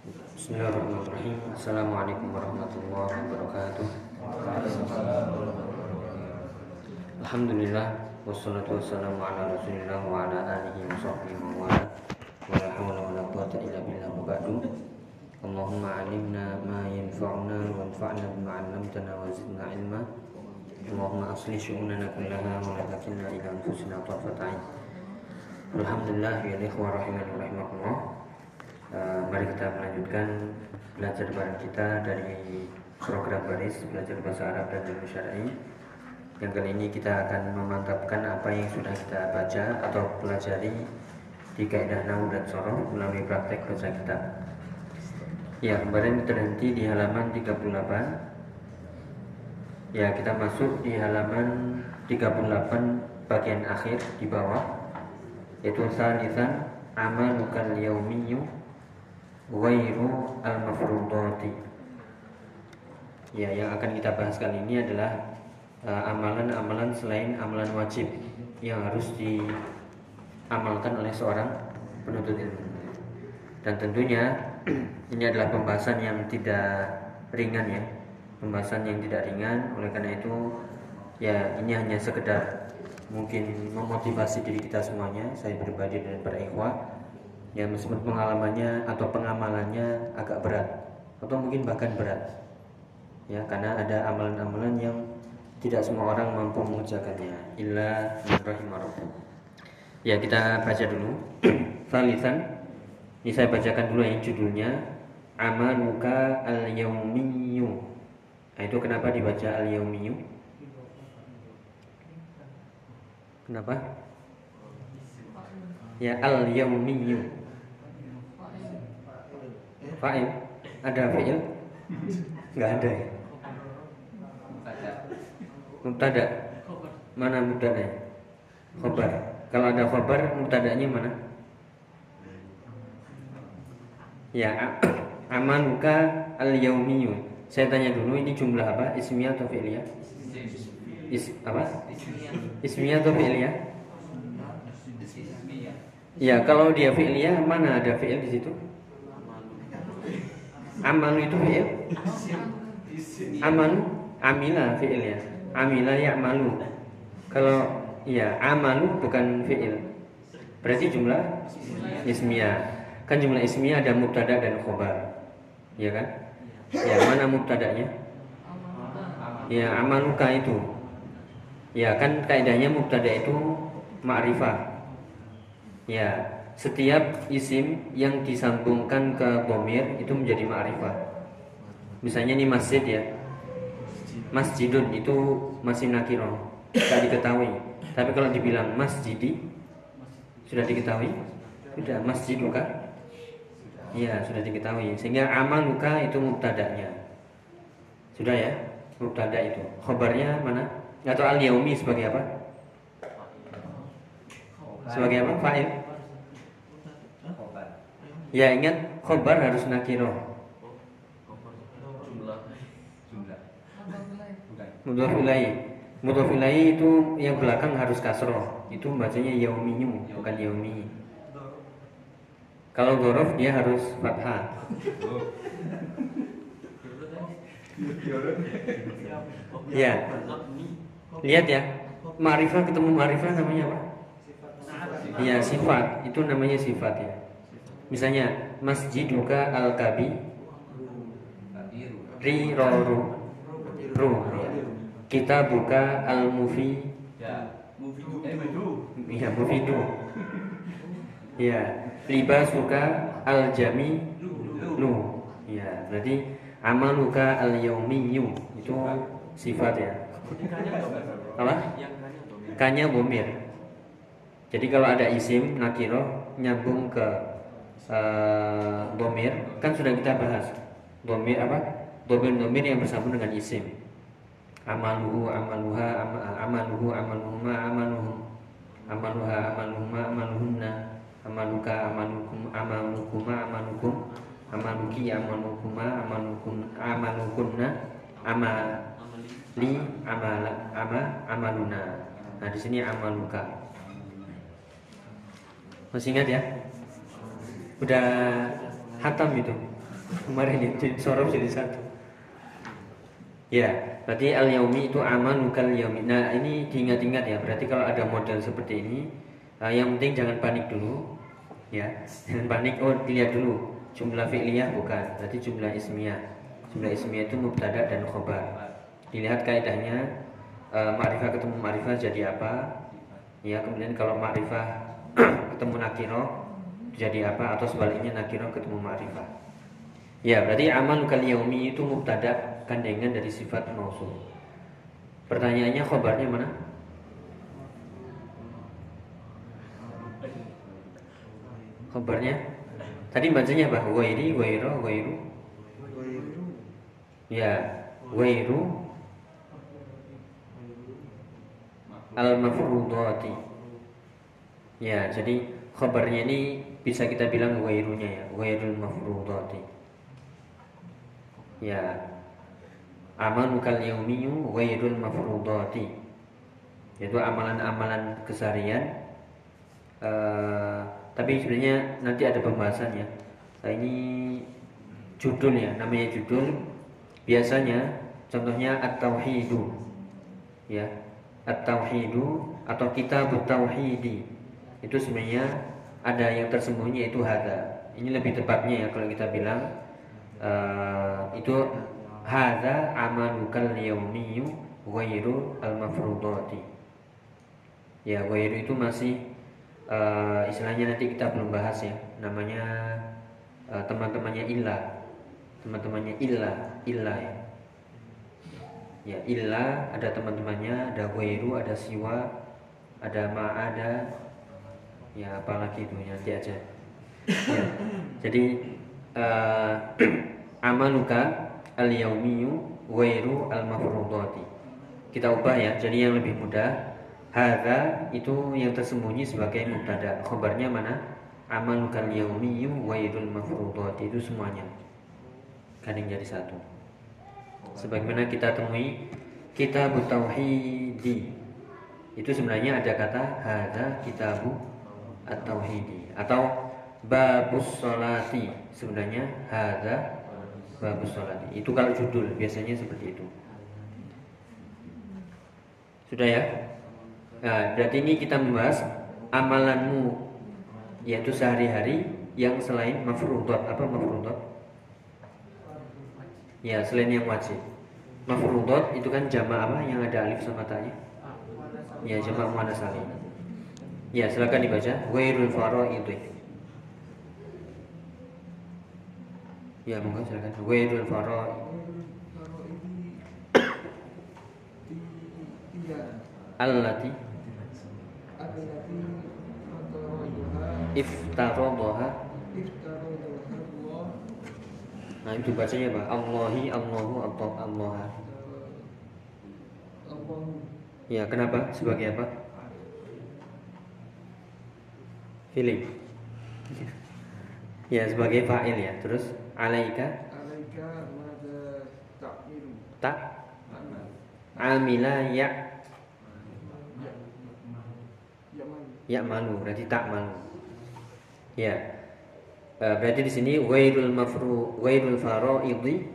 Bismillahirrahmanirrahim. Assalamualaikum warahmatullahi wabarakatuh. Alhamdulillah wassalatu wassalamu ala Rasulillah wa ala alihi wa sahbihi wa wala. Wa la hawla wa la quwwata illa billah wa ba'du. Allahumma 'allimna ma yanfa'una wanfa'na bima 'allamtana wa zidna 'ilma. Allahumma aslih syu'unana kullaha wa la takilna ila anfusina tarfata 'ain. Alhamdulillah ya ikhwah rahimani wa rahimakumullah. Uh, mari kita melanjutkan belajar bareng kita dari program baris belajar bahasa Arab dan ilmu syar'i. Yang kali ini kita akan memantapkan apa yang sudah kita baca atau pelajari di kaidah nahu dan soroh melalui praktek baca kita. Ya, kemarin terhenti di halaman 38. Ya, kita masuk di halaman 38 bagian akhir di bawah yaitu salisan amalukal yaumiyyu ghairu al-mafrudati. Ya, yang akan kita bahas kali ini adalah uh, amalan-amalan uh, selain amalan wajib yang harus diamalkan oleh seorang penuntut ilmu. Dan tentunya ini adalah pembahasan yang tidak ringan ya. Pembahasan yang tidak ringan oleh karena itu ya ini hanya sekedar mungkin memotivasi diri kita semuanya, saya pribadi dan para ikhwah ya meskipun pengalamannya atau pengamalannya agak berat atau mungkin bahkan berat. Ya karena ada amalan-amalan yang tidak semua orang mampu mengerjakannya. Illa ya kita baca dulu. Salisan. Ini saya bacakan dulu yang judulnya amaluka al yaumiyu nah, itu kenapa dibaca al yaumiyu kenapa? Ya al yaumiyu Fa'il ada fi'il? Enggak ada ya? Mubtada. Mana mubtada? Khobar. Kalau ada khobar, mubtadanya mana? Ya, amanuka al-yaumiyyu. Saya tanya dulu ini jumlah apa? Ismiyah atau fi'liyah? Is, apa? Ismiyah atau fi'liyah? Ya, kalau dia fi'liyah, mana ada fi'il di situ? Amal itu fi'il. Amal Amila fi'il ya. Amila ya'malu. Kalau ya amalu bukan fi'il. Berarti jumlah ismiyah. Kan jumlah ismiyah ada mubtada dan khobar. Ya kan? Ya mana mubtadanya? Ya amaluka itu. Ya kan kaidahnya mubtada itu ma'rifah. Ya setiap isim yang disambungkan ke bomir itu menjadi ma'rifah. Misalnya ini masjid ya. Masjidun itu masih nakiro tidak diketahui. Tapi kalau dibilang masjidi sudah diketahui? Sudah. Masjiduka? Iya sudah diketahui. Sehingga amal luka itu mubtadanya. Sudah ya? Mubtada itu. Khobarnya mana? Atau al yaumi sebagai apa? Sebagai apa? Fa'il Ya ingat khobar harus nakiro. Mudhof ilaih. Mudhof ilaih itu yang belakang harus kasroh. Itu bacanya yaumiyu bukan yaumi. Kalau gorof dia harus fathah. ya. Lihat ya. Ma'rifah ketemu ma'rifah namanya apa? Ya sifat. Itu namanya sifat ya. Misalnya masjiduka al-kabi. Ri ru. Ru kita buka al mufi ya mufidu ya liba suka al jami lu ya berarti amaluka al yaumiyu itu sifat ya. Apa? Kanya bomir jadi kalau ada isim nakiro nyambung ke uh, bomir kan sudah kita bahas. Bomir apa? Bomir yang bersambung dengan isim. Amaluhu amaluha am, amaluhu amaluhuma amaluhum. Amaluha amaluhuma amaluhunna. Amaluka amalukum amalukuma amalukum. Amaluki amalukuma amalukum amalukunna amali amala ama amaluna. Nah di sini amaluka. Masih ingat ya udah hatam itu. Kemarin itu sorof jadi satu. Ya berarti al yaumi itu aman bukan yaumi. Nah ini diingat-ingat ya berarti kalau ada model seperti ini uh, yang penting jangan panik dulu ya. Jangan panik oh dilihat dulu. Jumlah fi'liyah bukan berarti jumlah ismiyah. Jumlah ismiyah itu mubtada dan khobar. Dilihat kaidahnya uh, ma'rifah ketemu ma'rifah jadi apa. Ya kemudian kalau ma'rifah ketemu nakiro jadi apa atau sebaliknya nakiro ketemu ma'rifah. Ya berarti aman kal yaumi itu mubtada gandengan dari sifat mausul. Pertanyaannya khobarnya mana? Khobarnya? Tadi bacanya apa? Wairi wairo wairu? Ya wairu. Al mafrudati ya jadi khabarnya ini bisa kita bilang wairunya ya wairul mafrudati. Ya. Aman kal yaumiyu wairul mafrudati. Yaitu amalan-amalan kesarian uh, tapi sebenarnya nanti ada pembahasannya nah, ini judul ya namanya judul. Biasanya contohnya at-tauhidu. Ya at-tauhidu atau kitab tauhidi itu sebenarnya ada yang tersembunyi itu hada ini lebih tepatnya ya kalau kita bilang uh, itu hada amalukal yaumiyu ghairu al-mafrudati. Ya ghairu itu masih uh, istilahnya nanti kita belum bahas ya. Namanya uh, teman-temannya ilah teman-temannya ilah ilah ya. Ya illa ada teman-temannya ada wairu ada siwa ada ma'ada ya apalagi itu nanti aja ya. jadi uh, amaluka al yaumiyu wairu al mafrudati kita ubah ya jadi yang lebih mudah Hada itu yang tersembunyi sebagai mubtada. Khabarnya mana? Amaluka al yaumiyu wairul mafrudati itu semuanya. Kadang jadi satu sebagaimana kita temui kitab tauhidi itu sebenarnya ada kata hadza kitabu at-tauhidi atau babus solati sebenarnya hadza babus solati itu kalau judul biasanya seperti itu. Sudah ya? Nah berarti ini kita membahas amalanmu yaitu sehari-hari yang selain mafruḍat apa mafruḍat Ya, selain yang wajib. Mafrudot itu kan jama apa? Yang ada alif sama tanya? Ya, jama muannas salim. Ya, silakan dibaca. Wairul itu. Ya, monggo silakan. Wairul faro. Allati Iftarodoha Nah itu bacanya apa? Allahi Allahu atau Allah. Ya kenapa? Sebagai apa? Feeling. Ya sebagai fa'il ya. Terus alaika? Alaika mada ta'milu. Tak? Amila ya. Ya malu. Berarti tak malu. Ya. Eh, berarti di sini wairul mafru wairul faraidi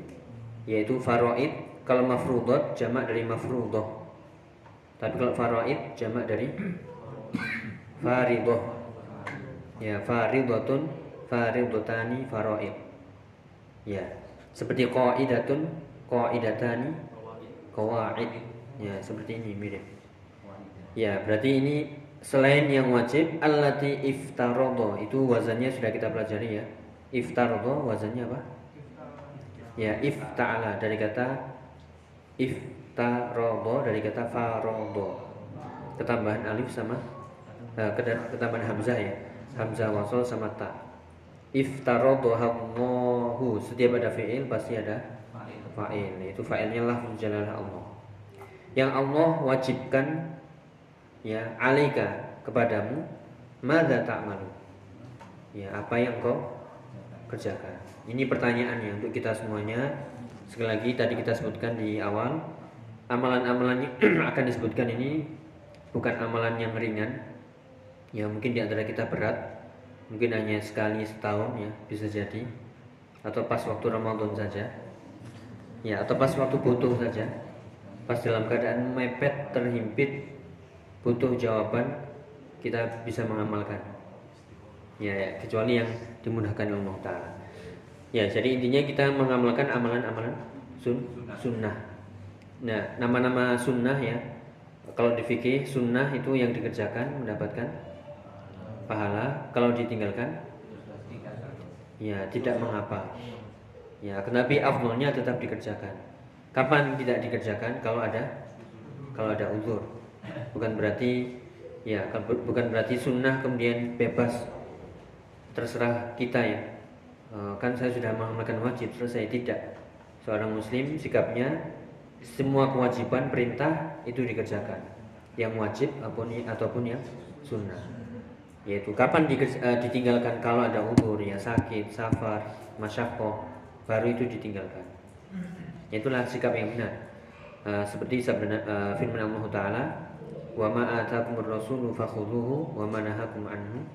yaitu faraid kalau mafruḍat jamak dari mafruḍah tapi kalau faraid jamak dari faridah ya faridatun faridatani faraid. Ya seperti qaidatun qaidatani qawaid. Ya seperti ini mirip. Ya berarti ini selain yang wajib allati iftarodo itu wazannya sudah kita pelajari ya. Iftarodo wazannya apa? Ya ifta'ala dari kata iftarodo dari kata farodo ketambahan alif sama uh, ketambahan hamzah ya hamzah wasol sama ta. Iftarodo hammohu setiap ada fi'il pasti ada fa'il. itu fa'ilnya lah jalalah Allah. Yang Allah wajibkan ya alaika kepadamu mada ta'malu? Ya apa yang kau kerjakan. Ini pertanyaannya untuk kita semuanya. Sekali lagi tadi kita sebutkan di awal amalan-amalan yang akan disebutkan ini bukan amalan yang ringan ya mungkin di antara kita berat mungkin hanya sekali setahun ya bisa jadi. Atau pas waktu Ramadan saja. Ya atau pas waktu butuh saja. Pas dalam keadaan mepet terhimpit butuh jawaban kita bisa mengamalkan. Ya, ya kecuali yang dimudahkan Allah Taala. Ya jadi intinya kita mengamalkan amalan-amalan sun sunnah. Nah nama-nama sunnah ya. Kalau di fikih sunnah itu yang dikerjakan mendapatkan pahala. Kalau ditinggalkan? Ya tidak mengapa. Ya tetapi afdolnya tetap dikerjakan. Kapan tidak dikerjakan? Kalau ada? Kalau ada uzur. Bukan berarti ya bukan berarti sunnah kemudian bebas. Terserah kita ya. E, kan saya sudah mengamalkan wajib selesai. Tidak. Seorang muslim sikapnya semua kewajiban perintah itu dikerjakan. Yang wajib ataupun ataupun yang sunnah yaitu kapan uh, ditinggalkan kalau ada umur? Ya sakit safar masyakoh baru itu ditinggalkan. Itulah sikap yang benar. Uh, seperti sabda uh, firman Allah Taala wa ma atakumur rasulu fakhudhuhu wa ma nahakum anhu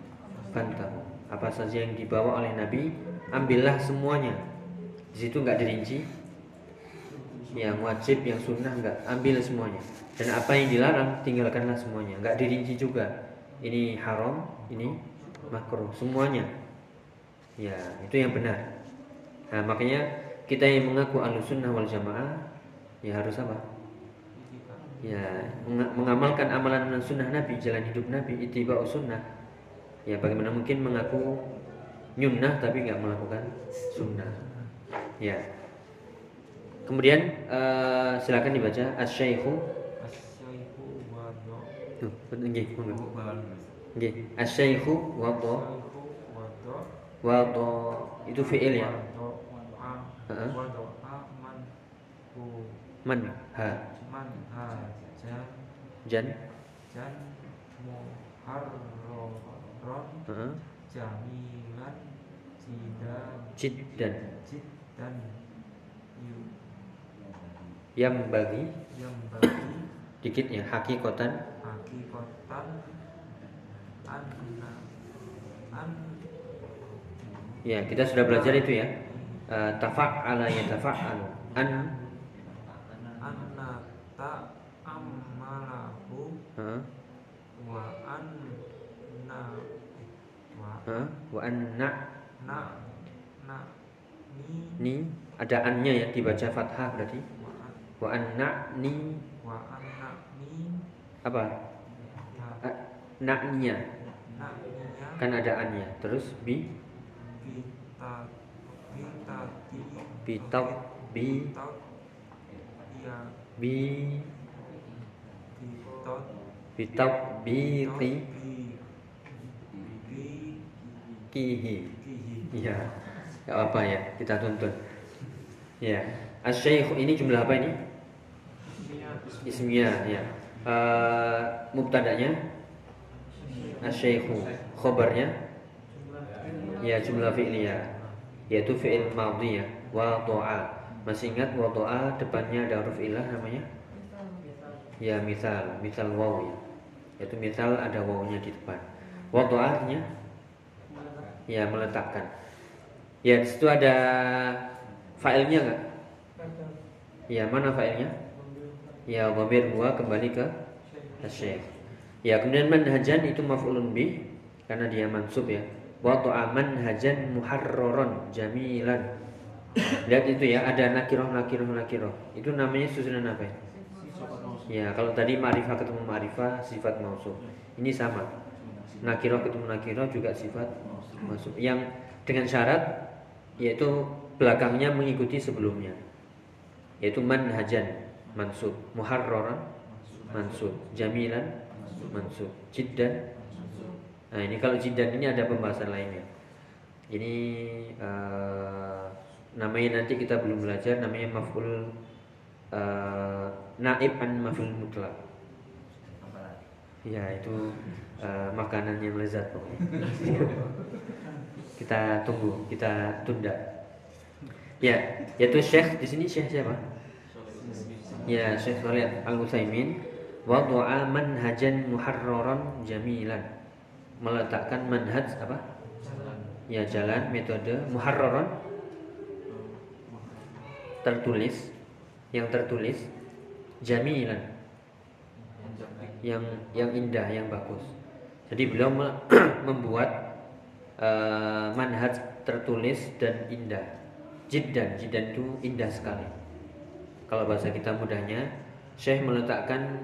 fantahu. Apa saja yang dibawa oleh Nabi ambillah semuanya. Di situ nggak dirinci. Yang wajib yang sunnah nggak ambil semuanya. Dan apa yang dilarang tinggalkanlah semuanya. Nggak dirinci juga ini haram, ini makruh, semuanya. Ya, itu yang benar. Nah, makanya kita yang mengaku sunnah wal jamaah ya harus apa? Ya, mengamalkan amalan sunnah Nabi, jalan hidup Nabi, itibau sunnah. Ya, bagaimana mungkin mengaku nyunnah tapi nggak melakukan sunnah. Ya. Kemudian uh, silakan dibaca Tuh, nggih, monggo. Nggih, asy-syaikhu itu fi'il ya. Heeh. Man ha. Man ha jan. Jan. Jamilan jidan. Jiddan. Jiddan. Yang bagi. Yang bagi. Dikit ya, hakikotan hakikatan anna an Ya, kita sudah belajar itu ya. Uh, tafa'ala ya tafa'alu. An anna ta ammalahu huh? wa anna wa huh? wa anna na na ni ni ada annya ya dibaca fathah berarti wa anna ni wa anna ni apa naknya. Kan ada annya terus bi bitab bi bi bitab bi ki? Kihi. Ya ya apa ya. Kita tuntun ya asyikh ini jumlah apa ini? Ismiyah ya uh, mubtadanya asyaikhu khobarnya ya jumlah fi'liyah yaitu fi'il madhi ya wa doa masih ingat wa doa depannya ada huruf ilah namanya? Ya misal misal waw ya. Yaitu misal ada wawnya di depan. Wa doa ya meletakkan. Ya di situ ada failnya enggak ya mana failnya? Ya dhamir huwa kembali ke asyik Ya, kemudian manhajan itu maf'ulun bi karena dia mansub ya. Wa manhajan muharraron jamilan. Lihat itu ya, ada nakiroh nakiroh nakiroh. Itu namanya susunan apa ya? Ya, kalau tadi ma'rifah ketemu ma'rifah sifat mausuf. Ini sama. Nakiroh ketemu nakiroh juga sifat mausuf. Yang dengan syarat yaitu belakangnya mengikuti sebelumnya. Yaitu manhajan mansub, muharraron mansub, jamilan mansub. Jiddan? Nah ini kalau jiddan ini ada pembahasan lainnya ini uh, namanya nanti kita belum belajar namanya maf'ul uh, naib an maf'ul mutlak. Ya itu uh, makanan yang lezat pokoknya. Kita tunggu kita tunda. Ya yaitu syekh di sini syekh siapa? Ya syekh Salih Al Utsaimin Wadu'a manhajan muharraran jamilan. Meletakkan manhaj apa? Ya jalan metode muharraran. Tertulis. Yang tertulis jamilan. Yang yang indah yang bagus. Jadi beliau membuat uh, manhaj tertulis dan indah. Jiddan. Jiddan itu indah sekali. Kalau bahasa kita mudahnya Syekh meletakkan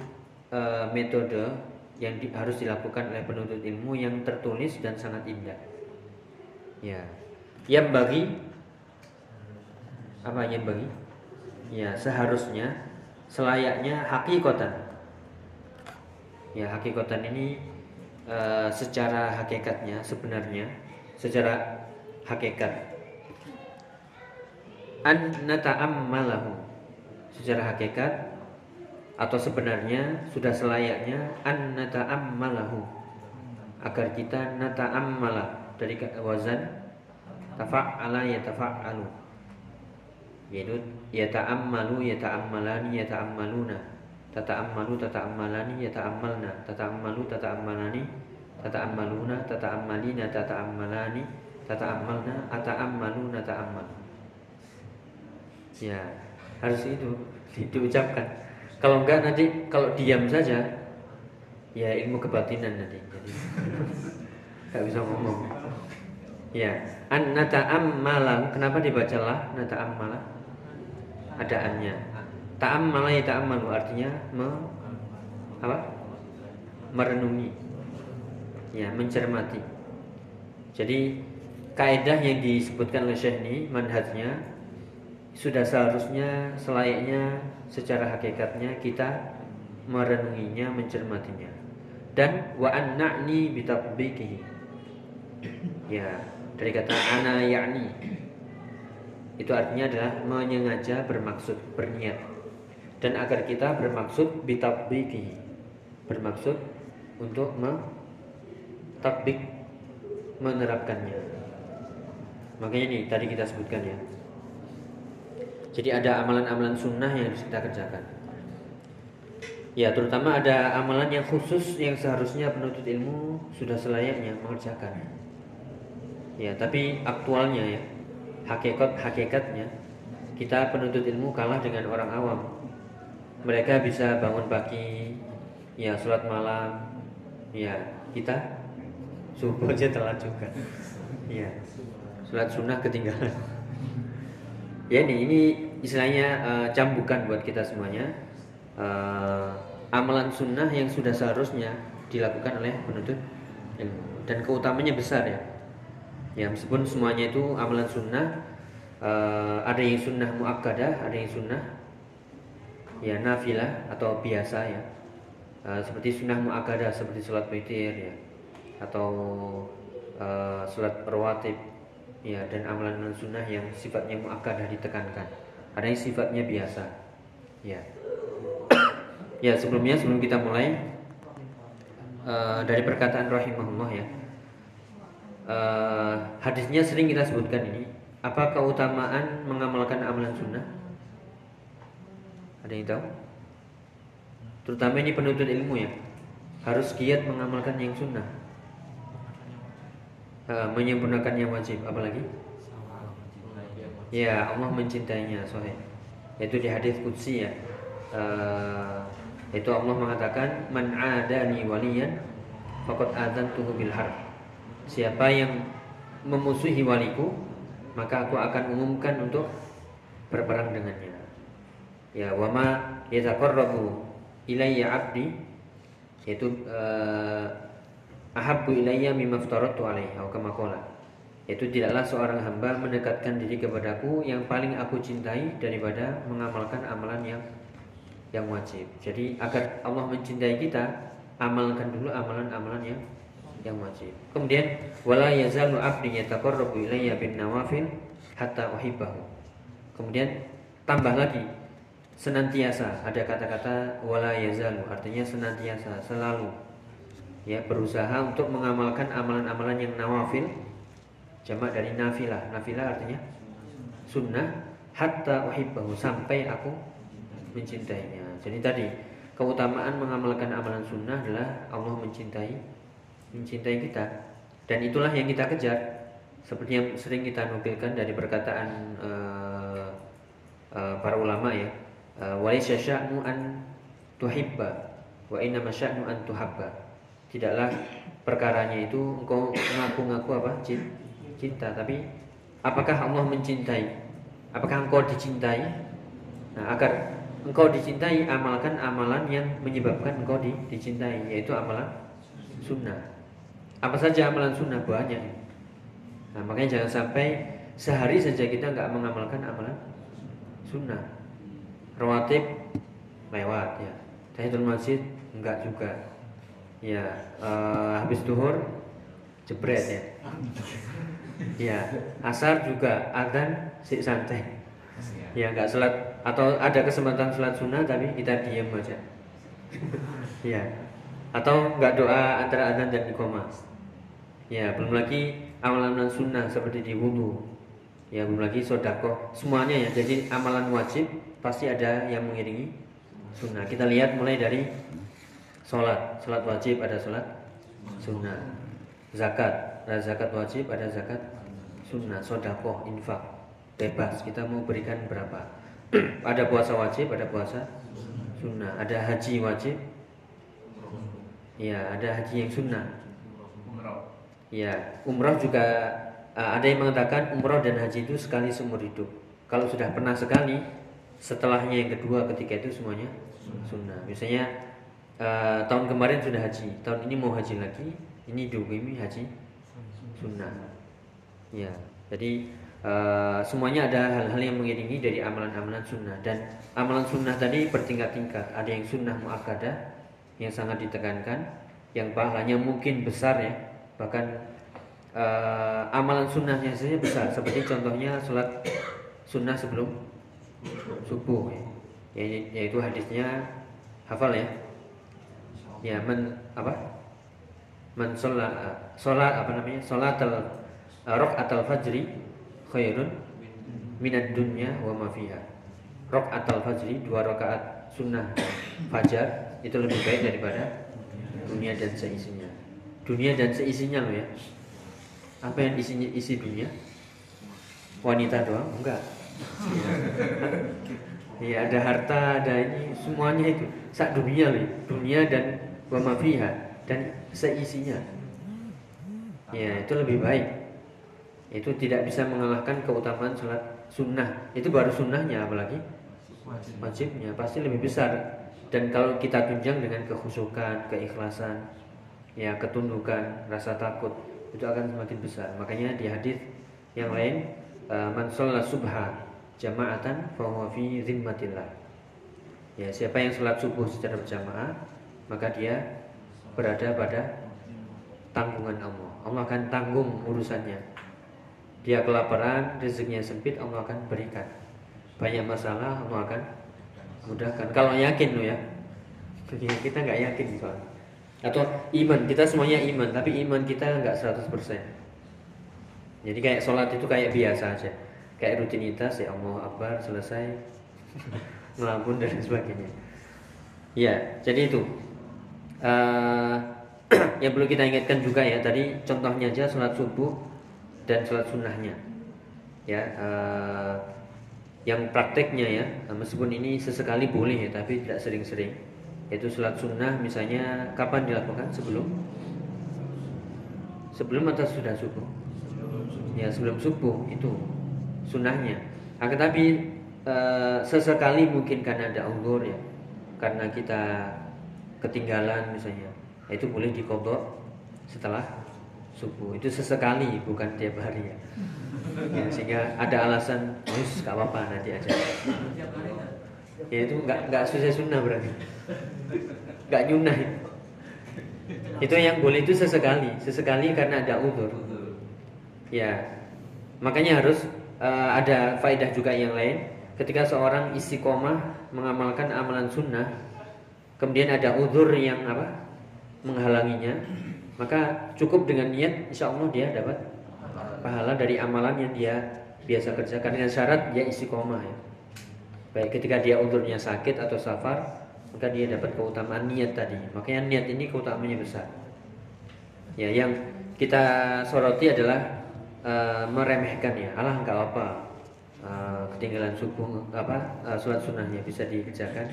uh, metode yang di, harus dilakukan oleh penuntut ilmu yang tertulis dan sangat indah. Ya. Yang bagi apa yang bagi? Ya seharusnya selayaknya hakikotan ya hakikotan ini e, secara hakikatnya sebenarnya secara hakikat. An nata'ammalahu. Secara hakikat atau sebenarnya sudah selayaknya an nata'ammalahu. Agar kita nata'ammala. Dari wazan tafa'ala ya tafa'alu yaitu yata'ammalu yata'ammalani yata'ammaluna. Tata'ammalu tata'ammalani yata'ammalna. Tata'ammalu tata'ammalani. Tata'ammaluna tata'ammalina tata'ammalani. Tata'ammalna ata'ammaluna ta'ammal ya harus itu diucapkan kalau enggak nanti kalau diam saja ya ilmu kebatinan nanti jadi nggak bisa ngomong ya an nata'ammalan kenapa dibacalah nata'ammalah adaannya. Ta'ammala ya ta'ammalu artinya me, apa? merenungi. Ya, mencermati. Jadi kaidah yang disebutkan oleh Syekh ini manhajnya sudah seharusnya selayaknya secara hakikatnya kita merenunginya, mencermatinya. Dan wa anna'ni bitatbiqihi. Ya, dari kata ana yakni itu artinya adalah menyengaja bermaksud berniat. Dan agar kita bermaksud bitabiki bermaksud untuk mentabik menerapkannya. Makanya ini tadi kita sebutkan ya jadi ada amalan-amalan sunnah yang harus kita kerjakan. Ya terutama ada amalan yang khusus yang seharusnya penuntut ilmu sudah selayaknya mengerjakan. Ya tapi aktualnya ya hakikat hakikatnya kita penuntut ilmu kalah dengan orang awam. Mereka bisa bangun pagi ya sholat malam ya kita subuh aja telat juga. Ya sholat sunnah ketinggalan. Ya ini ini istilahnya uh, cambukan buat kita semuanya. Uh, amalan sunnah yang sudah seharusnya dilakukan oleh penuntut ilmu. Dan keutamanya besar ya. Ya meskipun semuanya itu amalan sunnah uh, Ada yang sunnah muakkadah Ada yang sunnah Ya nafilah atau biasa ya. Uh, Seperti sunnah muakkadah Seperti sholat witir ya Atau uh, sholat rawatib Ya dan amalan sunnah yang sifatnya muakkadah ditekankan Ada yang sifatnya biasa Ya Ya sebelumnya sebelum kita mulai uh, Dari perkataan rahimahullah ya uh, hadisnya sering kita sebutkan ini. Apa keutamaan mengamalkan amalan sunnah? Ada yang tahu? Terutama ini penuntut ilmu ya, harus giat mengamalkan yang sunnah, uh, menyempurnakan yang wajib. Apalagi? Ya Allah mencintainya, sohe. Yaitu di hadis qudsi ya. Uh, itu Allah mengatakan man adani waliyan faqad adzantuhu bil harb Siapa yang memusuhi waliku Maka aku akan umumkan untuk berperang dengannya Ya wama yataqarrabu ilayya abdi Yaitu uh, Ahabbu ilayya mimma aftaratu alaihi Atau kama Yaitu tidaklah seorang hamba mendekatkan diri kepadaku Yang paling aku cintai daripada mengamalkan amalan yang yang wajib. Jadi agar Allah mencintai kita, amalkan dulu amalan-amalan yang yang wajib. Kemudian wala yazalu abdi yataqarrabu ilayya bin nawafil hatta uhibbahu. Kemudian tambah lagi senantiasa ada kata-kata wala yazalu artinya senantiasa selalu ya berusaha untuk mengamalkan amalan-amalan yang nawafil jamak dari nafilah. Nafilah artinya sunnah hatta uhibbahu sampai aku mencintainya. Jadi tadi keutamaan mengamalkan amalan sunnah adalah Allah mencintai mencintai kita. Dan itulah yang kita kejar. Seperti yang sering kita nukilkan dari perkataan uh, uh, para ulama ya. Uh, walaysa sya'nu an tuhibba wa inna masya'nu an tuhabba. Tidaklah perkaranya itu engkau ngaku-ngaku apa cinta tapi apakah Allah mencintai? Apakah engkau dicintai? Nah, agar engkau dicintai amalkan amalan yang menyebabkan engkau di, dicintai yaitu amalan sunnah. Apa saja amalan sunnah? Banyak. Nah makanya jangan sampai sehari saja kita nggak mengamalkan amalan sunnah. Rawatib lewat ya. Tahiyatul masjid enggak juga. Ya uh, habis duhur jebret ya ya asar juga adzan si santai. Ya nggak sholat. Atau ada kesempatan sholat sunnah tapi kita diam aja. Ya atau nggak doa antara adzan dan iqomah ya belum lagi amalan-amalan sunnah seperti di wudhu ya belum lagi sodako semuanya ya. Jadi amalan wajib pasti ada yang mengiringi sunnah. Kita lihat mulai dari sholat. Sholat wajib ada sholat sunnah. Zakat ada zakat wajib ada zakat sunnah sodako infak. Bebas kita mau berikan berapa? Ada puasa wajib ada puasa sunnah. Ada haji wajib? Ya ada haji yang sunnah. Ya umrah juga uh, ada yang mengatakan umroh dan haji itu sekali seumur hidup. Kalau sudah pernah sekali, setelahnya yang kedua, ketiga itu semuanya sunnah. Misalnya uh, tahun kemarin sudah haji, tahun ini mau haji lagi, ini ini haji sunnah. Ya, jadi uh, semuanya ada hal-hal yang mengiringi dari amalan-amalan sunnah dan amalan sunnah tadi bertingkat-tingkat. Ada yang sunnah muakkadah yang sangat ditekankan, yang pahalanya mungkin besar ya, bahkan uh, amalan sunnahnya saja besar seperti contohnya sholat sunnah sebelum subuh ya. yaitu hadisnya hafal ya ya men apa men sholat sholat apa namanya? Sholat al rok atal fajri khairun minad dunya wa ma fiha. Rok atal fajri dua rakaat sunnah fajar itu lebih baik daripada dunia dan seisinya. Dunia dan seisinya loh ya. Apa yang isinya isi dunia? Wanita doang? Enggak. Iya ada harta, ada ini semuanya itu. Sak dunia loh, dunia dan wamafiha dan seisinya. Ya itu lebih baik. Itu tidak bisa mengalahkan keutamaan sholat sunnah. Itu baru sunnahnya apalagi wajibnya pasti lebih besar. Dan kalau kita tunjang dengan kekhusukan, keikhlasan, ya ketundukan, rasa takut, itu akan semakin besar. Makanya di hadis yang lain eh, man subha jama'atan fa huwa fi zimmatillah. Ya, siapa yang sholat subuh secara berjamaah, maka dia berada pada tanggungan Allah. Allah akan tanggung urusannya. Dia kelaparan, rezekinya sempit, Allah akan berikan. Banyak masalah, Allah akan mudahkan. Kalau yakin lo ya, kita nggak yakin soalnya atau iman kita semuanya iman tapi iman kita nggak 100% jadi kayak sholat itu kayak biasa aja kayak rutinitas ya Allah Akbar selesai melampun dan sebagainya ya jadi itu uh, yang perlu kita ingatkan juga ya tadi contohnya aja sholat subuh dan sholat sunnahnya. Ya uh, yang prakteknya ya meskipun ini sesekali boleh ya tapi tidak sering-sering. Yaitu sholat sunnah misalnya kapan dilakukan? Sebelum? Sebelum atau sudah subuh? Ya sebelum subuh itu sunnahnya. Akan tapi e, sesekali mungkin karena ada uzur ya karena kita ketinggalan misalnya. Itu boleh dikodok setelah subuh. Itu sesekali bukan tiap hari ya, ya sehingga ada alasan terus gak apa-apa nanti aja. Ya itu nggak nggak susah sunnah berarti. Nggak nyunah. Itu yang boleh itu sesekali. Sesekali karena ada udur ya makanya harus uh, ada faedah juga yang lain. Ketika seorang istiqomah mengamalkan amalan sunnah kemudian ada udur yang apa? Menghalanginya. Maka cukup dengan niat insya Allah dia dapat pahala dari amalan yang dia biasa kerjakan. Dengan syarat dia istiqomah ya. Baik ketika dia undurnya sakit atau safar maka dia dapat keutamaan niat tadi. Makanya niat ini keutamaannya besar. Ya yang kita soroti adalah uh, meremehkan ya. Allah nggak apa uh, ketinggalan subuh apa uh, sholat sunnahnya bisa dikerjakan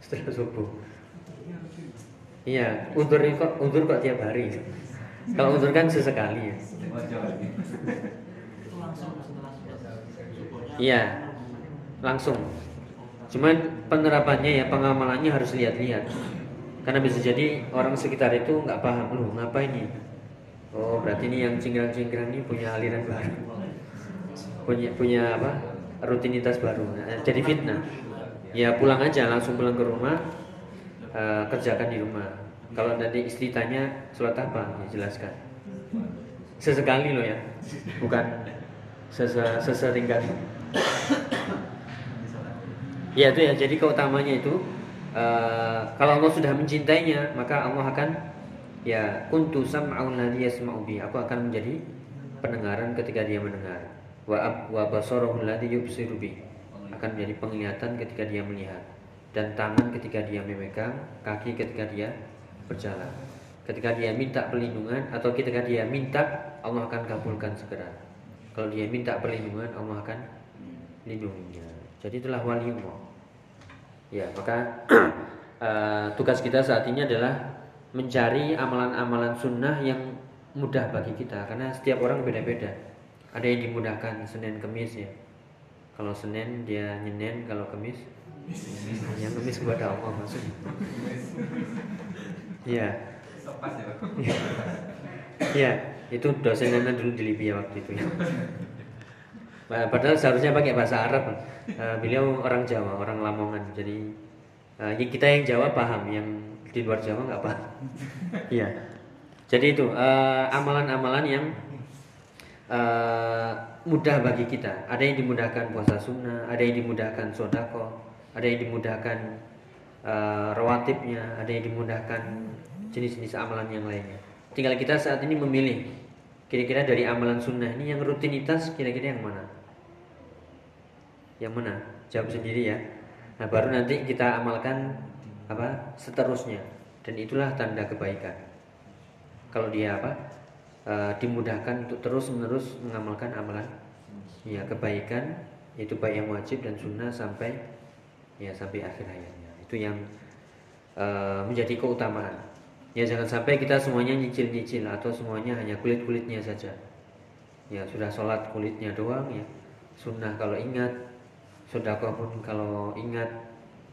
setelah subuh. Iya, undur kok undur kok tiap hari. Kalau undur kan sesekali ya. Iya, langsung. Cuman penerapannya ya pengamalannya harus lihat-lihat. Karena bisa jadi orang sekitar itu nggak paham, loh ngapa ini? Oh berarti ini yang cingkrang-cingkrang ini punya aliran baru, punya punya apa? Rutinitas baru. Nah, jadi fitnah. Ya pulang aja, langsung pulang ke rumah, uh, kerjakan di rumah. Kalau nanti istri tanya sholat apa, ya jelaskan. Sesekali loh ya, bukan sesering kali. Ya itu ya. Jadi keutamanya itu uh, kalau Allah sudah mencintainya, maka Allah akan ya kuntu sam'un ladzi. Aku akan menjadi pendengaran ketika dia mendengar. Wa wa. Akan menjadi penglihatan ketika dia melihat dan tangan ketika dia memegang, kaki ketika dia berjalan. Ketika dia minta perlindungan atau ketika dia minta, Allah akan kabulkan segera. Kalau dia minta perlindungan, Allah akan lindunginya. Jadi itulah waliullah. Ya, maka uh, tugas kita saat ini adalah mencari amalan-amalan sunnah yang mudah bagi kita karena setiap orang beda-beda. Ada yang dimudahkan Senin Kemis ya. Kalau Senin dia nyenen, kalau Kemis yang Kemis kepada Allah maksudnya. Iya. Iya, itu dosen dulu di Libya waktu itu ya. Padahal seharusnya pakai bahasa Arab. Uh, beliau orang Jawa, orang Lamongan. Jadi uh, kita yang Jawa paham, yang di luar Jawa nggak paham. Iya. Jadi itu amalan amalan-amalan yang uh, mudah bagi kita. Ada yang dimudahkan puasa sunnah, ada yang dimudahkan sodako, ada yang dimudahkan uh, rawatibnya, ada yang dimudahkan jenis-jenis amalan yang lainnya. Tinggal kita saat ini memilih kira-kira dari amalan sunnah ini yang rutinitas kira-kira yang mana? Yang mana? Jawab sendiri ya. Nah, baru nanti kita amalkan apa? seterusnya. Dan itulah tanda kebaikan. Kalau dia apa? E, dimudahkan untuk terus-menerus mengamalkan amalan ya kebaikan itu baik yang wajib dan sunnah sampai ya sampai akhir hayatnya. Itu yang e, menjadi keutamaan. Ya jangan sampai kita semuanya nyicil-nyicil atau semuanya hanya kulit-kulitnya saja. Ya sudah sholat kulitnya doang ya. Sunnah kalau ingat Sodako pun kalau ingat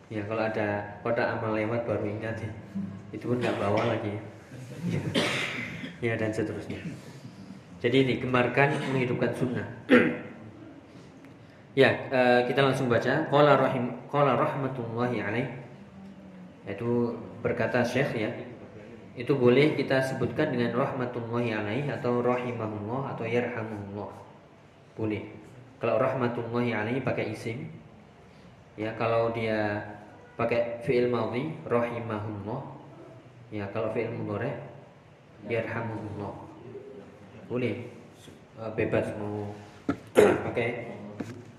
ya kalau ada kotak amal lewat baru ingat ya itu pun nggak bawa lagi ya. ya dan seterusnya jadi ini gemarkan menghidupkan sunnah ya uh, kita langsung baca qala rahim qala rahmatullahi alaih itu berkata syekh ya itu boleh kita sebutkan dengan rahmatullahi alaih atau rahimahullah atau yarhamullah boleh kalau rahmatullahi alaihi pakai isim. Ya, kalau dia pakai fi'il madhi rahimahullah. Ya, kalau fi'il mudhari yarhamuhullah. Boleh uh, bebas mau pakai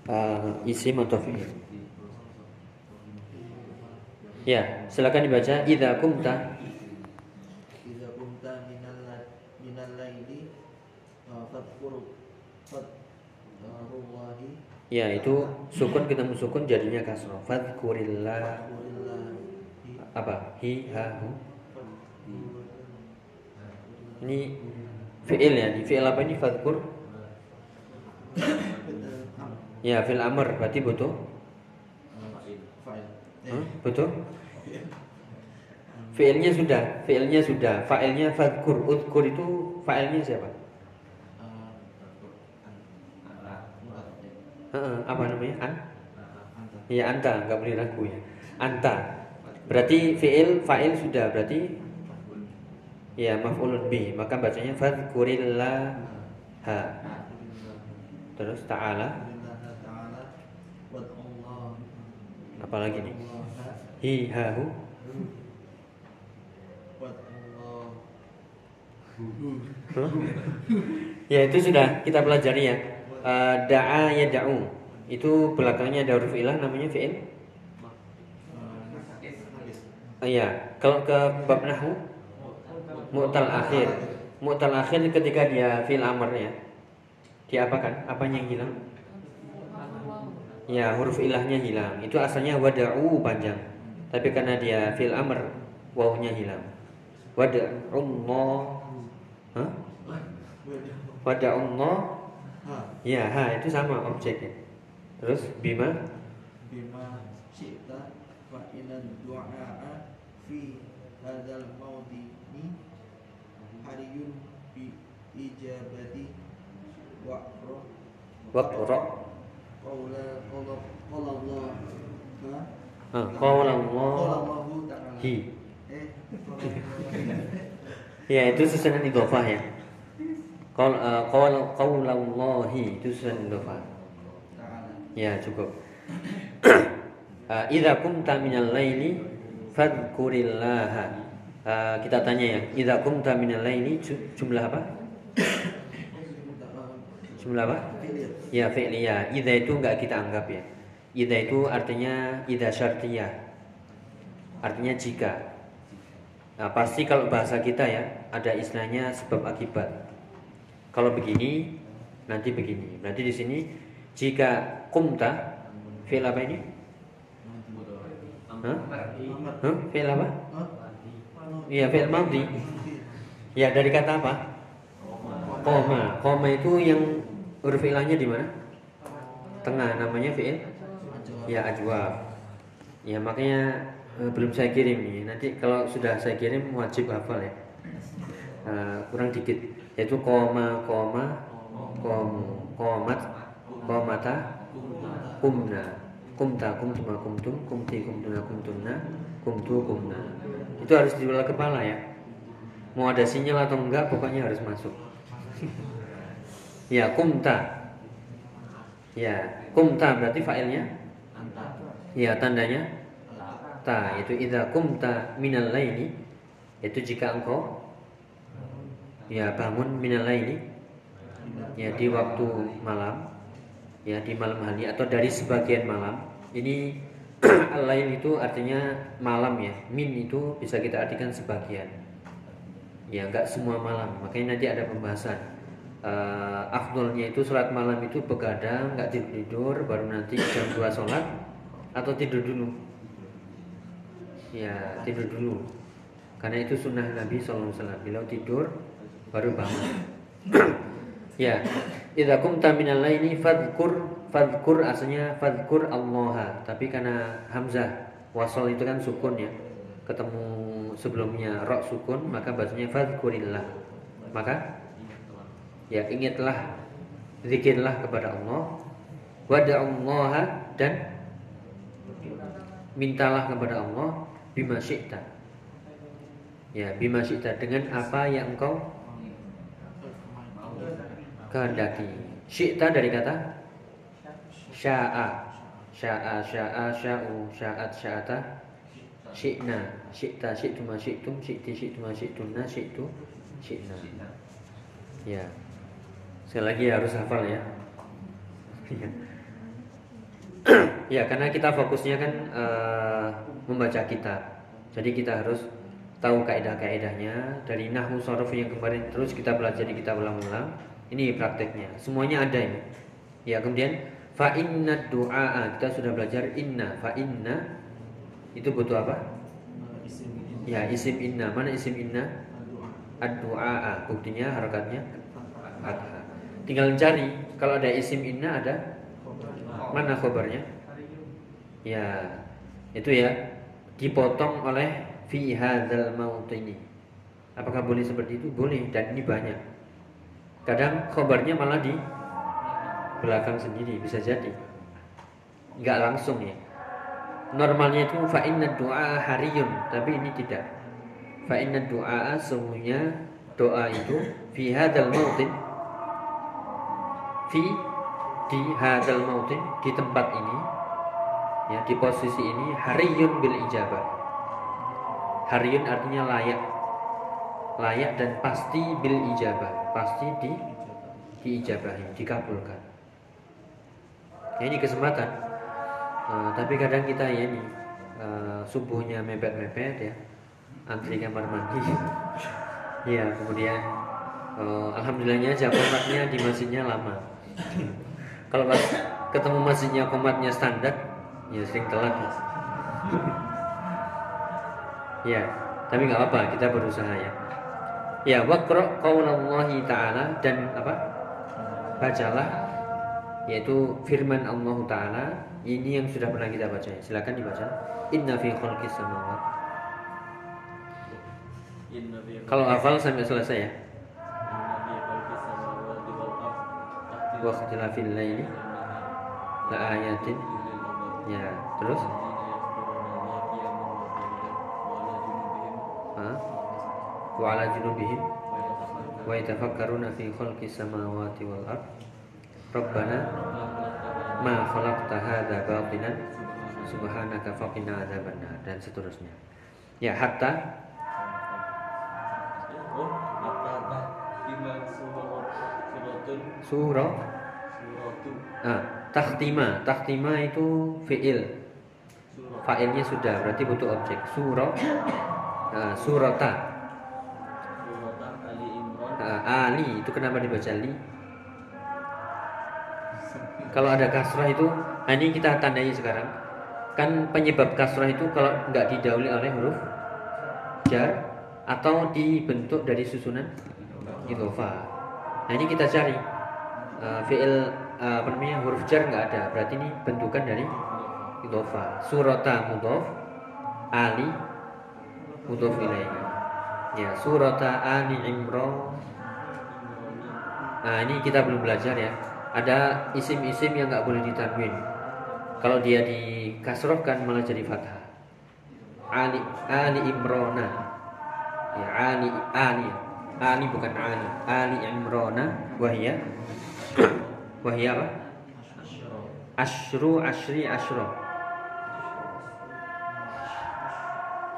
uh, isim atau fi'il. Ya, silakan dibaca idza kumta Ya itu sukun ketemu sukun jadinya kasroh. Fadkurillah apa? Hi ha hu. Ini fi'il ya. Di fi'il apa ini fadkur? Ya fi'il amr berarti butuh. Hmm, betul? Fi'ilnya sudah, fi'ilnya sudah, fa'ilnya fadkur, udkur itu fa'ilnya siapa? apa namanya? An? Iya anta, nggak boleh ragu ya. Anta. Berarti fi'il fa'il sudah berarti ya maf'ulun bi, maka bacanya fadhkurillah ha. Terus ta'ala Apalagi nih? Hi ha? Ya itu sudah kita pelajari ya. Uh, da'a ya da'u itu belakangnya ada huruf ilah namanya fi'il. Uh, iya. Kalau ke bab nahu mu'tal akhir. Mu'tal akhir ketika dia fi'il amr ya. Dia apa kan apanya yang hilang Ya, huruf ilahnya hilang. Itu asalnya wada'u panjang. Tapi karena dia fil amr, wawunya hilang. Wada'ullah. Hah? Wada'ullah. Ya, ha itu sama objeknya. Terus bima? Bima wa inan du'a fi hadzal maudini hariyun bi ijabati waqra Waqra. Allah Ha, Allah. ta'ala Hi. eh Ya, itu susunan idhofah ya. Qaul uh, qaul qaulallahi itu susunan idhofah. Ya, cukup. uh, idza kumta minal laili fadhkurillaha. Uh, kita tanya ya, idza kumta minal laili ju- jumlah apa? Jumlah apa? Ya, fi'liyah. Idza itu enggak kita anggap ya. Idza itu artinya idza syartiyah. Artinya jika. Nah, pasti kalau bahasa kita ya ada istilahnya sebab akibat. Kalau begini nanti begini. Nanti di sini jika kumta fi'il apa ini? Hah? Hah? Fi'il apa? Iya, fi'il madhi. Ya, dari kata apa? Koma. Koma itu yang huruf ilahnya di mana? Tengah namanya fi'il Ya ajwa. Ya makanya eh, belum saya kirim nih. Nanti kalau sudah saya kirim wajib hafal ya. Eh, kurang dikit. Yaitu koma koma kom komat komata kumna kumta kumtuma kumtum kumti kumtuna kumtumna kumtu kumna. Itu harus di kepala ya. Mau ada sinyal atau enggak pokoknya harus masuk. ya kumta. Ya, kumta berarti failnya? Ya tandanya? Ta yaitu idza kumta minal laili yaitu jika engkau ya bangun minal laili ya di waktu malam ya di malam hari atau dari sebagian malam. Ini al-lail itu artinya malam ya. Min itu bisa kita artikan sebagian. Ya enggak semua malam. Makanya nanti ada pembahasan uh, afdolnya itu sholat malam itu begadang nggak tidur tidur baru nanti jam 2 sholat atau tidur dulu? Ya tidur dulu. Karena itu sunnah Nabi SAW beliau tidur baru bangun. Ya idza kumta minal laili fadhkur fadhkur aslinya fadhkur Allah tapi karena hamzah wasol itu kan sukun ya. Ketemu sebelumnya ro sukun maka bahasanya fadhkurillah. Maka ya ingatlah zikirlah kepada Allah wada'allaha dan mintalah kepada Allah bima syi'ta. Ya, bima syi'ta dengan apa yang engkau kehendaki. Syi'ta dari kata sya'a. Sya'a, sya'a, sya'u, sya'at, sya'ata. Syi'na, syi'ta, syi'tuma, syi'tum, syi'ti, syi'tuma, syi'tunna, syi'tu, syi'na. Ya. Sekali lagi harus hafal ya. ya karena kita fokusnya kan uh, membaca kitab. Jadi kita harus tahu kaidah-kaidahnya dari nahwu sorof yang kemarin terus kita belajar di kitab ulang-ulang ini prakteknya. Semuanya ada ini. Ya kemudian fa inna du'a kita sudah belajar inna. Fa inna itu butuh apa? Ya isim inna. Mana isim inna? Ad-du'a buktinya harakatnya fathah tinggal cari kalau ada isim inna ada mana kabarnya? Ya, itu ya dipotong oleh fi hadzal ini. Apakah boleh seperti itu? Boleh dan ini banyak. Kadang kabarnya malah di belakang sendiri bisa jadi. Enggak langsung ya. Normalnya itu fa inna du'a hariyun, tapi ini tidak. Fa inna semuanya doa itu fi hadzal mautin fi di hadal mautin di tempat ini ya di posisi ini hariyun bil ijabah. Hariyun artinya layak. Layak dan pasti bil ijabah. Pasti di diijabahi dikabulkan. Ya, ini kesempatan. Uh, tapi kadang kita ya ini uh, subuhnya mepet-mepet ya antri kamar mandi. Ya kemudian uh, alhamdulillahnya jam di masjidnya lama kalau pas ketemu masjidnya komatnya standar ya sering telat. Ya, ya tapi nggak apa kita berusaha ya. Ya waqra qaulallahi ta'ala dan apa? Bacalah yaitu firman Allah taala. Ini yang sudah pernah kita baca silakan dibaca. Inna fi khalqis samawat. Kalau hafal sampai selesai ya ard wa ikhtilafil laili la ayatin. Ya terus? Wa ala junubihim. Wa yatafakkaruna fi khalqis samawati wal ard. Rabbana ma khalaqta hadza batilan subhanaka faqina adzabannar dan seterusnya. Ya hatta surah? Ah tahtima tahtima itu fiil. Fa'ilnya sudah, berarti butuh objek. Surah, nah, surata, suratan Ali Imran. Nah, ali itu kenapa dibaca li? Kalau ada kasrah itu, nah ini kita tandai sekarang. Kan penyebab kasrah itu kalau nggak didahului oleh huruf jar atau dibentuk dari susunan idhofah. Nah ini kita cari uh, fiil uh, apa namanya huruf jar nggak ada, berarti ini bentukan dari idhofah. Surata mudhof, ali mudhof ilaihi. Ya, surata Ali Imran. Nah, ini kita belum belajar ya. Ada isim-isim yang nggak boleh ditanwin. Kalau dia dikasrohkan malah jadi fathah. Ali Ali Imrona. Ya, Ali Ali. Ali bukan Ali. Ali Imrona wahya wahya apa? Ashru ashri ashro.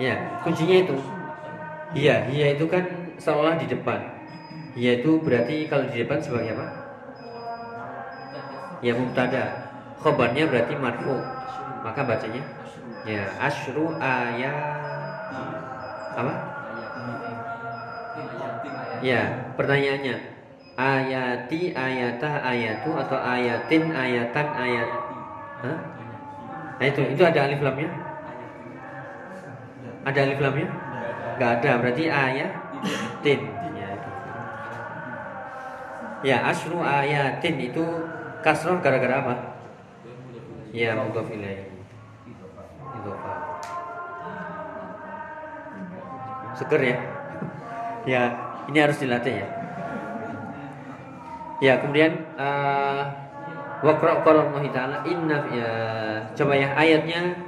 Ya, kuncinya itu. Iya, iya itu kan seolah di depan. Iya itu berarti kalau di depan sebagai apa? Ya mubtada. Khobarnya berarti marfu. Maka bacanya ya asyru ayat apa? Ya, pertanyaannya ayati ayata ayatu atau ayatin ayatan ayat Hah? Nah itu, itu ada alif lamnya? Ada alif lamnya? Gak ada, berarti ayatin. Ya, ya asru ayatin itu kasroh gara-gara apa? Ya, mudhof ilaih. Seger ya? ya, ini harus dilatih ya. Ya, kemudian uh, Waqra Ta'ala inna ya coba ya ayatnya.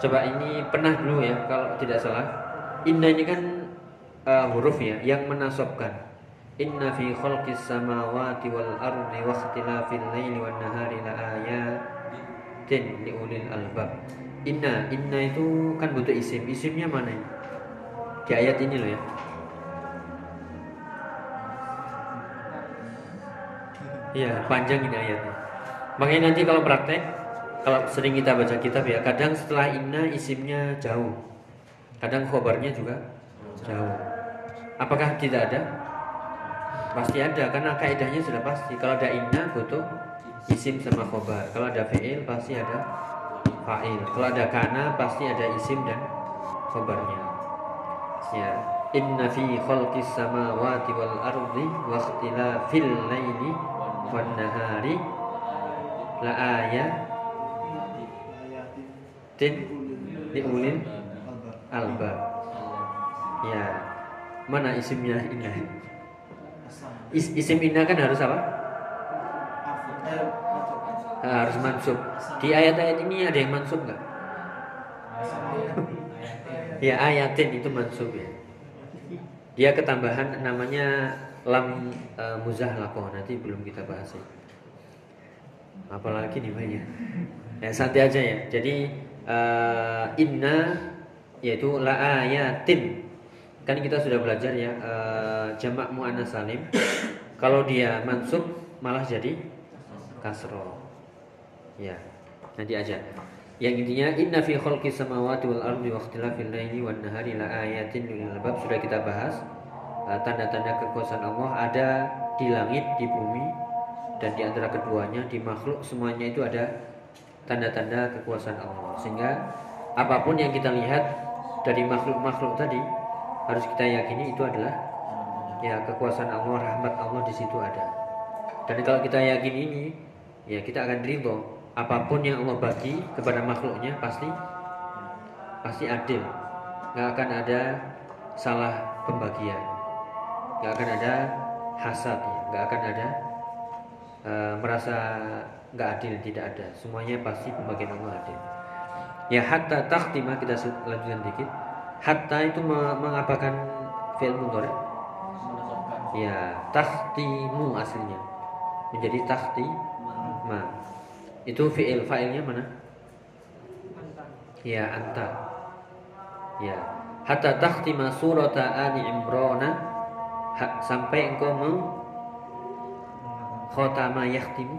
Coba ini pernah dulu ya kalau tidak salah. Inna ini kan uh, huruf ya yang menasobkan inna fi khalqis samawati wal ardi wa ikhtilafil laili wan nahari la ayatin li ulil albab. Inna inna itu kan butuh isim. Isimnya mana ini? Di ayat ini loh ya Iya, panjang ini ayatnya. Makanya nanti kalau praktek, kalau sering kita baca kitab ya, kadang setelah inna isimnya jauh. Kadang khobarnya juga jauh. Apakah tidak ada? Pasti ada, karena kaidahnya sudah pasti. Kalau ada inna butuh isim sama khobar. Kalau ada fi'il pasti ada fa'il. Kalau ada kana pasti ada isim dan khobarnya. Ya, inna fi khalqis samawati wal ardi wa ikhtilafil laili wan nahari la ayatin li ulil albab. Ya. Mana isimnya inna? Is, isim inna kan harus apa? Harus mansub. Di ayat-ayat ini ada yang mansub nggak? ya ayatin itu mansub ya. Dia ketambahan namanya lam uh, muzahlakoh nanti belum kita bahas ya. Apalagi nih banyak. Ya santai aja ya. Jadi uh, inna yaitu la ayatin. Kan kita sudah belajar ya uh, jamak muannas salim. Kalau dia mansub malah jadi kasro. Ya. Nanti aja. Yang intinya inna fi khalqis samawati wal ardi wa ikhtilafil laili wan nahari la ayatin lil albab sudah kita bahas. Uh, tanda-tanda kekuasaan Allah ada di langit, di bumi dan di antara keduanya di makhluk semuanya itu ada tanda-tanda kekuasaan Allah. Sehingga apa pun yang kita lihat dari makhluk-makhluk tadi harus kita yakini itu adalah ya kekuasaan Allah rahmat Allah di situ ada. Dan kalau kita yakin ini ya kita akan ridho. Apa pun yang Allah bagi kepada makhluknya pasti pasti adil. Nggak akan ada salah pembagian nggak akan ada hasad ya. Nggak akan ada uh, merasa nggak adil tidak ada. Semuanya pasti pembagian Allah adil. Ya hatta takhtima kita lanjutkan dikit. Hatta itu mengapakan fi'il mudhari. Ya takhtimu aslinya. Menjadi takhti ma. Itu fi'il fa'ilnya mana? Ya anta. Ya. Hatta takhtima surata ali imrana sampai engkau meng khotama yakhtimu?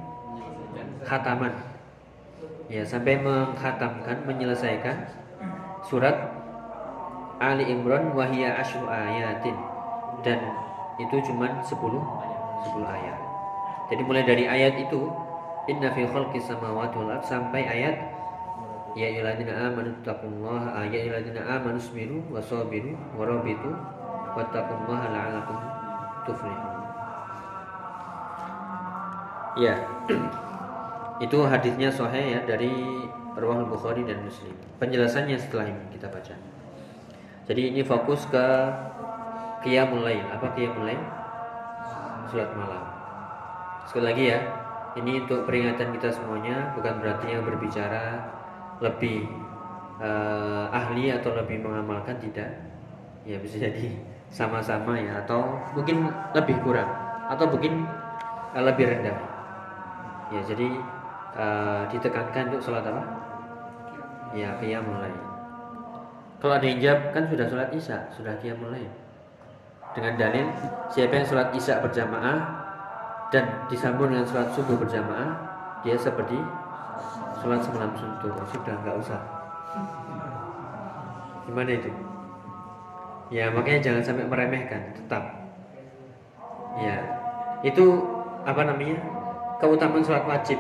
Khataman. Ya sampai menghatamkan menyelesaikan surat Ali Imran wahia asyru ayatin. Dan itu cuma 10 10 ayat. Jadi mulai dari ayat itu inna fi khalqis samawati wal sampai ayat ya ayyuhalladzina amanu taqullaha ya ayyuhalladzina amanu sabiru wasabiru warabitu wattaqullaha la'allakum tuflihun. Ya. Itu hadisnya sahih ya dari Rawah Bukhari dan Muslim. Penjelasannya setelah ini kita baca. Jadi ini fokus ke qiyamul lail. Apa qiyamul lail? Salat malam. Sekali lagi ya, ini untuk peringatan kita semuanya bukan berarti yang berbicara lebih uh, ahli atau lebih mengamalkan tidak. Ya bisa jadi sama-sama ya atau mungkin lebih kurang atau mungkin uh, lebih rendah. Ya jadi uh, ditekankan untuk sholat apa? Ya qiyamul lail. Kalau ada yang jawab kan sudah sholat isya, sudah qiyamul lail. Dengan dalil siapa yang sholat isya berjamaah dan disambung dengan sholat subuh berjamaah, dia seperti sholat semalam suntuk. Sudah nggak usah. Gimana itu? Ya makanya jangan sampai meremehkan, tetap. Ya itu apa namanya? Keutamaan sholat wajib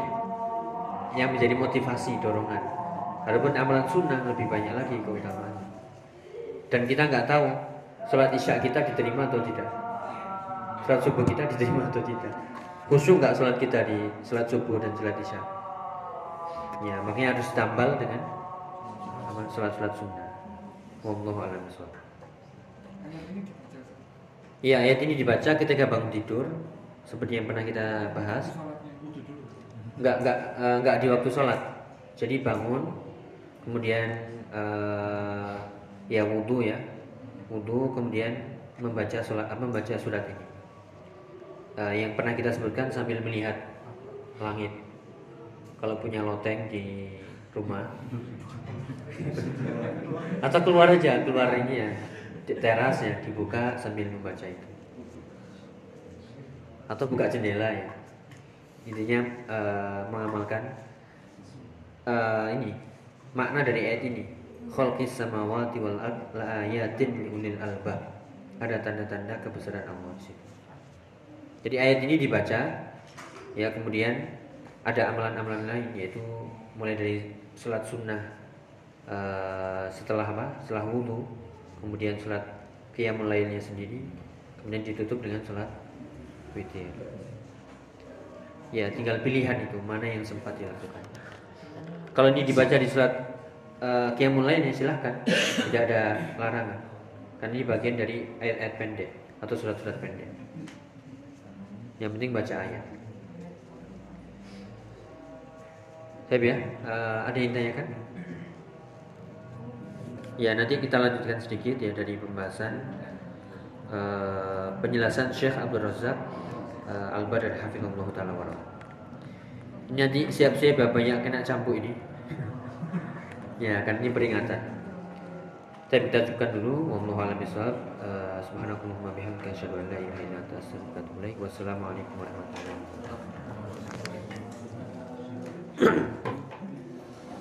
yang menjadi motivasi dorongan. Adapun amalan sunnah lebih banyak lagi keutamaan. Dan kita nggak tahu sholat isya kita diterima atau tidak. Sholat subuh kita diterima atau tidak. Khusyuk nggak sholat kita di sholat subuh dan sholat isya. Ya makanya harus tambal dengan amal sholat-sholat sunnah. Wallahu a'lam Iya ayat ini dibaca ketika bangun tidur seperti yang pernah kita bahas. Nggak nggak uh, nggak di waktu sholat. Jadi bangun kemudian uh, ya wudhu ya. Wudhu kemudian membaca sholat membaca surat ini. Uh, yang pernah kita sebutkan sambil melihat langit. Kalau punya loteng di rumah. Atau keluar aja keluar ini ya teras ya dibuka sambil membaca itu. Atau buka jendela ya. Intinya uh, mengamalkan uh, ini makna dari ayat ini. Khalqis samawati wal ard la ayatin liulil albab. Ada tanda-tanda kebesaran Allah di. Jadi ayat ini dibaca ya kemudian ada amalan-amalan lain yaitu mulai dari sholat sunnah uh, setelah apa? Setelah wudhu kemudian sholat qiyamul lainnya sendiri kemudian ditutup dengan sholat witir. Ya tinggal pilihan itu mana yang sempat dilakukan. Kalau ini dibaca di surat uh, qiyamul lain ya silahkan. Tidak ada larangan. Karena ini bagian dari ayat-ayat pendek atau surat-surat pendek. Yang penting baca ayat. Saya ya? Uh, ada yang tanyakan ya nanti kita lanjutkan sedikit ya dari pembahasan uh, penjelasan Syekh Abdul Razak uh, Al-Badr hafizallahu taala wa Nanti siap-siap bapaknya kena campur ini. ya, kan ini peringatan. Saya kita cukupkan dulu. Ilaik. Wassalamualaikum warahmatullahi wabarakatuh.